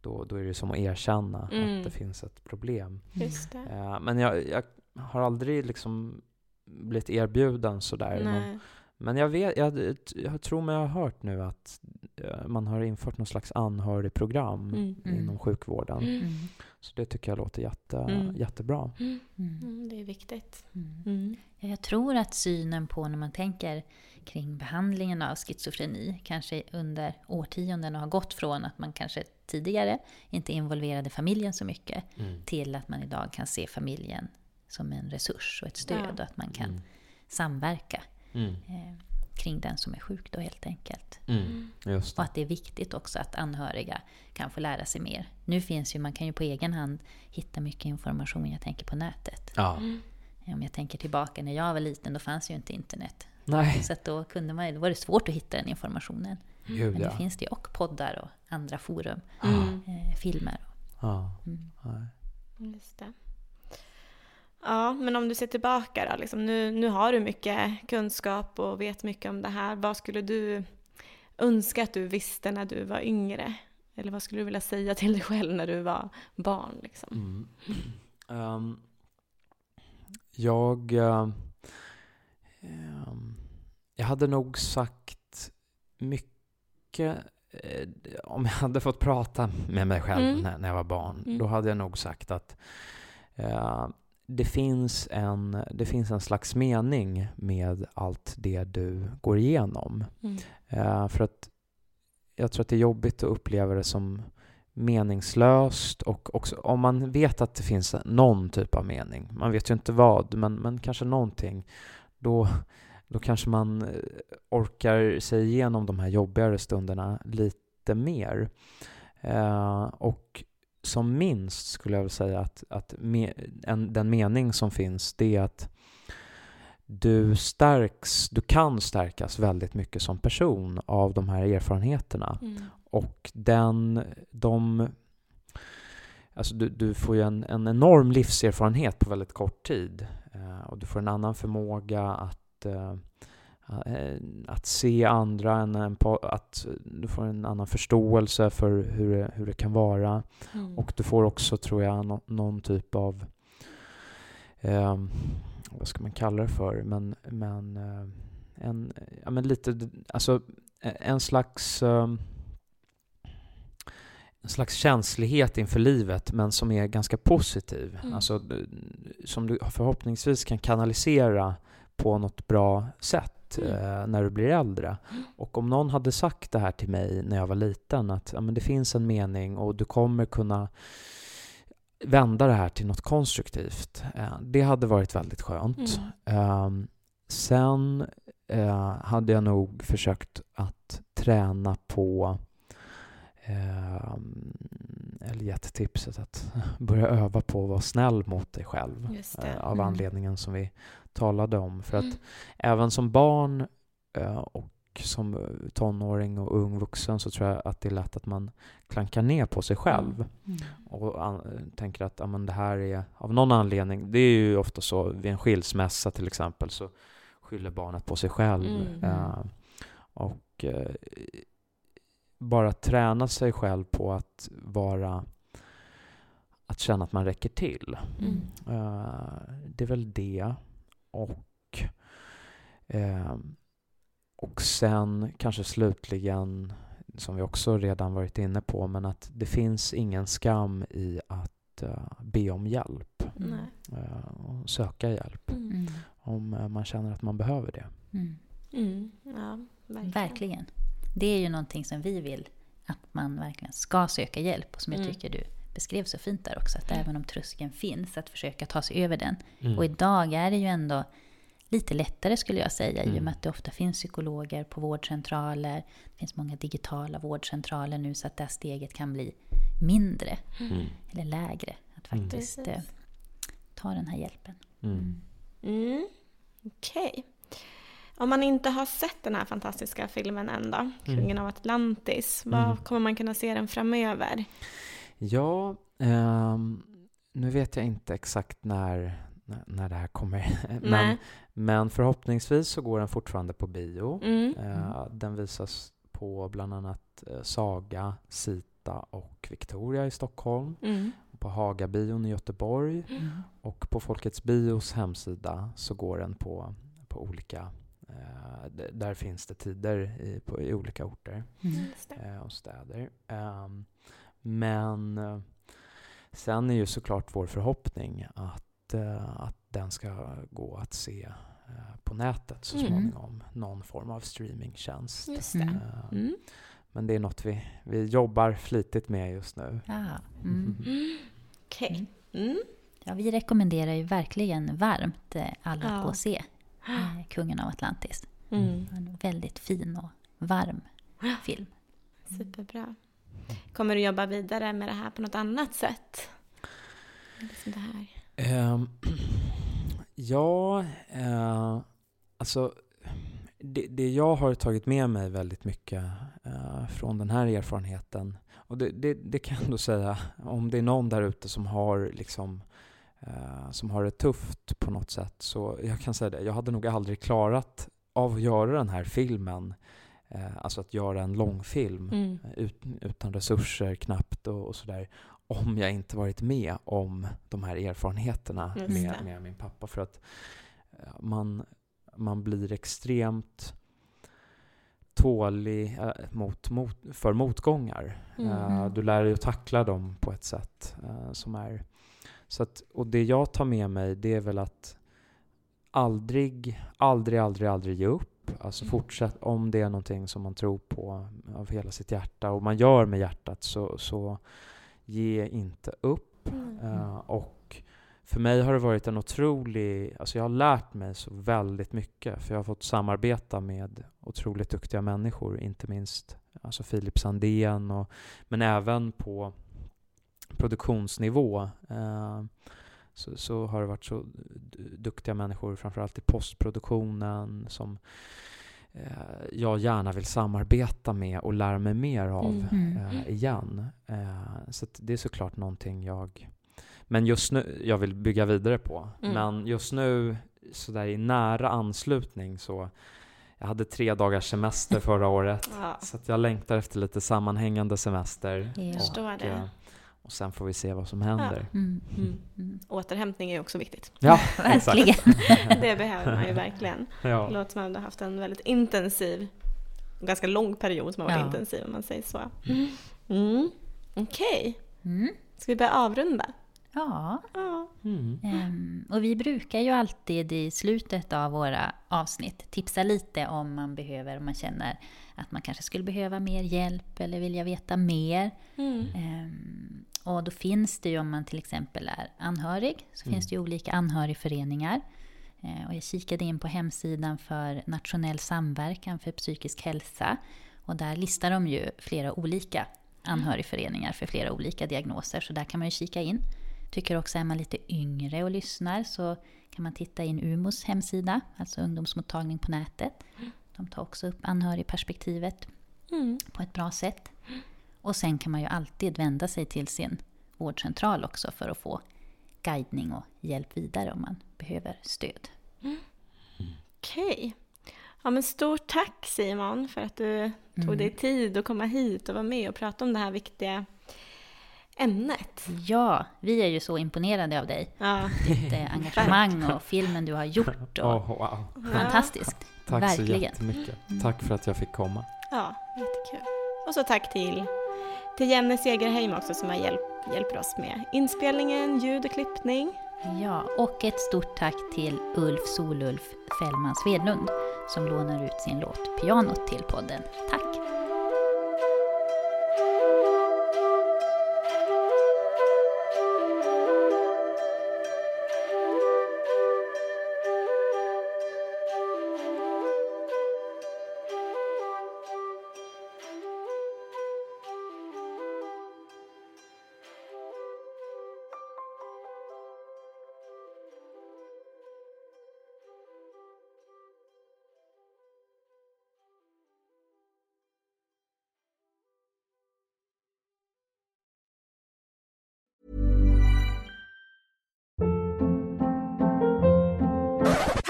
Då, då är det som att erkänna Mm. att det finns ett problem. Just det. Eh, men jag, jag har aldrig liksom blivit erbjuden sådär. någon- Nej. Men jag, vet, jag, jag tror mig ha hört nu att eh, man har infört någon slags anhörigprogram Mm. Mm. inom sjukvården. Mm. Mm. Så det tycker jag låter jätte, Mm. jättebra. Mm. Mm. Det är viktigt. Mm. Mm. Ja, Jag tror att synen på när man tänker kring behandlingen av schizofreni kanske under årtionden har gått från att man kanske tidigare inte involverade familjen så mycket till att man idag kan se familjen som en resurs och ett stöd Ja. och att man kan Mm. samverka Mm. eh, kring den som är sjuk då helt enkelt. Mm. Just Och att det är viktigt också att anhöriga kan få lära sig mer. Nu finns ju, man kan ju på egen hand hitta mycket information, jag tänker på nätet. Ja. Mm. Om jag tänker tillbaka när jag var liten, då fanns ju inte internet. Nej, Så att då, kunde man, då var det svårt att hitta den informationen. gud Men ja. det finns det ju, och poddar och andra forum, Mm. eh, filmer. ja. Mm. Just det. Ja, men om du ser tillbaka då, liksom, nu, nu har du mycket kunskap och vet mycket om det här. Vad skulle du önska att du visste när du var yngre? Eller vad skulle du vilja säga till dig själv när du var barn? Liksom? Mm. Ehm, jag... ehm, jag hade nog sagt mycket... eh, om jag hade fått prata med mig själv Mm. när, när jag var barn, Mm. då hade jag nog sagt att eh, det, finns en, det finns en slags mening med allt det du går igenom. Mm. Eh, för att jag tror att det är jobbigt att uppleva det som meningslöst och också om man vet att det finns någon typ av mening, man vet ju inte vad, men, men kanske någonting, då, då kanske man eh, orkar sig igenom de här jobbigare stunderna lite mer. Eh, och som minst skulle jag vilja säga att, att me, en, den mening som finns det är att du stärks, du kan stärkas väldigt mycket som person av de här erfarenheterna. Mm. Och den, de, alltså du, du får ju en, en enorm livserfarenhet på väldigt kort tid. Eh, och du får en annan förmåga att, eh, att se andra, en, att du får en annan förståelse för hur det, hur det kan vara. Mm. Och du får också, tror jag, no, någon typ av eh, vad ska man kalla det för, men, men eh, en, ja, men lite, alltså en slags um, en slags känslighet inför livet men som är ganska positiv. Mm. Alltså, som du förhoppningsvis kan kanalisera på något bra sätt mm. eh, när du blir äldre. Mm. Och om någon hade sagt det här till mig när jag var liten, att ja, men det finns en mening och du kommer kunna vända det här till något konstruktivt. Eh, det hade varit väldigt skönt. Eh, sen eh, hade jag nog försökt att träna på eh, eller gett tipset att börja öva på att vara snäll mot dig själv av mm. anledningen som vi talade om. För att mm. även som barn eh, och som tonåring och ung vuxen så tror jag att det är lätt att man klankar ner på sig själv mm. och an- tänker att amen, det här är av någon anledning. Det är ju ofta så vid en skilsmässa till exempel så skyller barnet på sig själv. Mm. Uh, och uh, bara träna sig själv på att vara att känna att man räcker till. Mm. Uh, det är väl det. Och, uh, och sen kanske slutligen, som vi också redan varit inne på, men att det finns ingen skam i att uh, be om hjälp. och söka hjälp. Mm. mm. Om man känner att man behöver det. Mm. mm. Ja, verkligen. verkligen. Det är ju någonting som vi vill att man verkligen ska söka hjälp. Och som jag mm. tycker du beskrev så fint där också. Att mm. även om tröskeln finns, att försöka ta sig över den. Mm. Och idag är det ju ändå lite lättare skulle jag säga. Mm. I och med att det ofta finns psykologer på vårdcentraler. Det finns många digitala vårdcentraler nu. Så att det här steget kan bli mindre. Mm. Eller lägre. Att mm. faktiskt eh, ta den här hjälpen. Okej. Okay. Om man inte har sett den här fantastiska filmen än då, mm. Kungen mm. av Atlantis, vad mm. kommer man kunna se den framöver? Ja, um, nu vet jag inte exakt när, när det här kommer. men, men förhoppningsvis så går den fortfarande på bio. Mm. Uh, den visas på bland annat uh, Saga, Sita och Victoria i Stockholm. Mm. På Hagabion i Göteborg. Mm. Och på Folkets bios hemsida så går den på, på olika Eh, där finns det tider i, på, i olika orter mm. Eh, och städer. Ehm, men eh, sen är ju såklart vår förhoppning att, att den ska gå att se på nätet så mm. småningom. Mm. Någon form av streamingtjänst. Just det. Mm. Men det är något vi, vi jobbar flitigt med just nu. Mm. Okej. Okay. Mm. Ja, vi rekommenderar ju verkligen varmt alla ja. att gå och se eh, Kungen av Atlantis. Mm. En väldigt fin och varm film. Superbra. Kommer du jobba vidare med det här på något annat sätt? Liksom det här. Eh, ja, eh, alltså det, det, jag har tagit med mig väldigt mycket eh, från den här erfarenheten och det, det, det, kan jag ändå säga, om det är någon där ute som har liksom eh, som har det tufft på något sätt. Så jag kan säga det, jag hade nog aldrig klarat av att göra den här filmen, eh, alltså att göra en långfilm mm. Eh, ut, utan resurser knappt och, och sådär, om jag inte varit med om de här erfarenheterna med, med, min pappa. För att eh, man, man blir extremt tålig äh, mot, mot, för motgångar. Mm. Uh, du lär dig att tackla dem på ett sätt uh, som är så att, och det jag tar med mig det är väl att aldrig, aldrig, aldrig, aldrig ge upp. Alltså mm. fortsätt, om det är någonting som man tror på av hela sitt hjärta och man gör med hjärtat så, så ge inte upp. Mm. Uh, och för mig har det varit en otrolig, alltså jag har lärt mig så väldigt mycket för jag har fått samarbeta med otroligt duktiga människor, inte minst alltså Filip Sandén och, men även på produktionsnivå eh, så, så, har det varit så duktiga människor, framförallt i postproduktionen, som eh, jag gärna vill samarbeta med och lära mig mer av mm. eh, igen. Eh, så det är såklart någonting jag men just nu, jag vill bygga vidare på. Mm. Men just nu, sådär i nära anslutning så jag hade tre dagars semester förra året. Ja. Så att jag längtar efter lite sammanhängande semester. Ja. Förstår det. Och sen får vi se vad som händer. Mm. Mm. Mm. Återhämtning är också viktigt. Ja, Verkligen. Det behöver man ju verkligen. Det Ja. låter som att du har haft en väldigt intensiv, ganska lång period som har varit Ja. intensiv om man säger så. Mm. Okej, Mm. ska vi börja avrunda? Ja, Ja. Mm. Ehm, och vi brukar ju alltid i slutet av våra avsnitt tipsa lite om man behöver, om man känner att man kanske skulle behöva mer hjälp eller vilja veta mer. Mm. Och då finns det ju om man till exempel är anhörig, så finns det ju olika anhörigföreningar. Eh, och jag kikade in på hemsidan för Nationell samverkan för psykisk hälsa. Och där listar de ju flera olika anhörigföreningar för flera olika diagnoser. Så där kan man ju kika in. Tycker också är man lite yngre och lyssnar så kan man titta in UMOs hemsida, alltså ungdomsmottagning på nätet. De tar också upp anhörigperspektivet Mm. på ett bra sätt. Och sen kan man ju alltid vända sig till sin vårdcentral också för att få guidning och hjälp vidare om man behöver stöd. Okej. Ja, men stort tack Simon för att du tog dig tid att komma hit och vara med och prata om det här viktiga ämnet. Ja, vi är ju så imponerade av dig. Ja, Ditt eh, engagemang och filmen du har gjort. Och Åh, wow. Fantastiskt. Tack så Verkligen. jättemycket. Tack för att jag fick komma. ja jättekul. Och så tack till, till Jenny Segerheim också som har hjälp, hjälper oss med inspelningen, ljud och klippning. Ja, och ett stort tack till Ulf Solulf Fällman Svedlund som lånar ut sin låt Pianot till podden. Tack!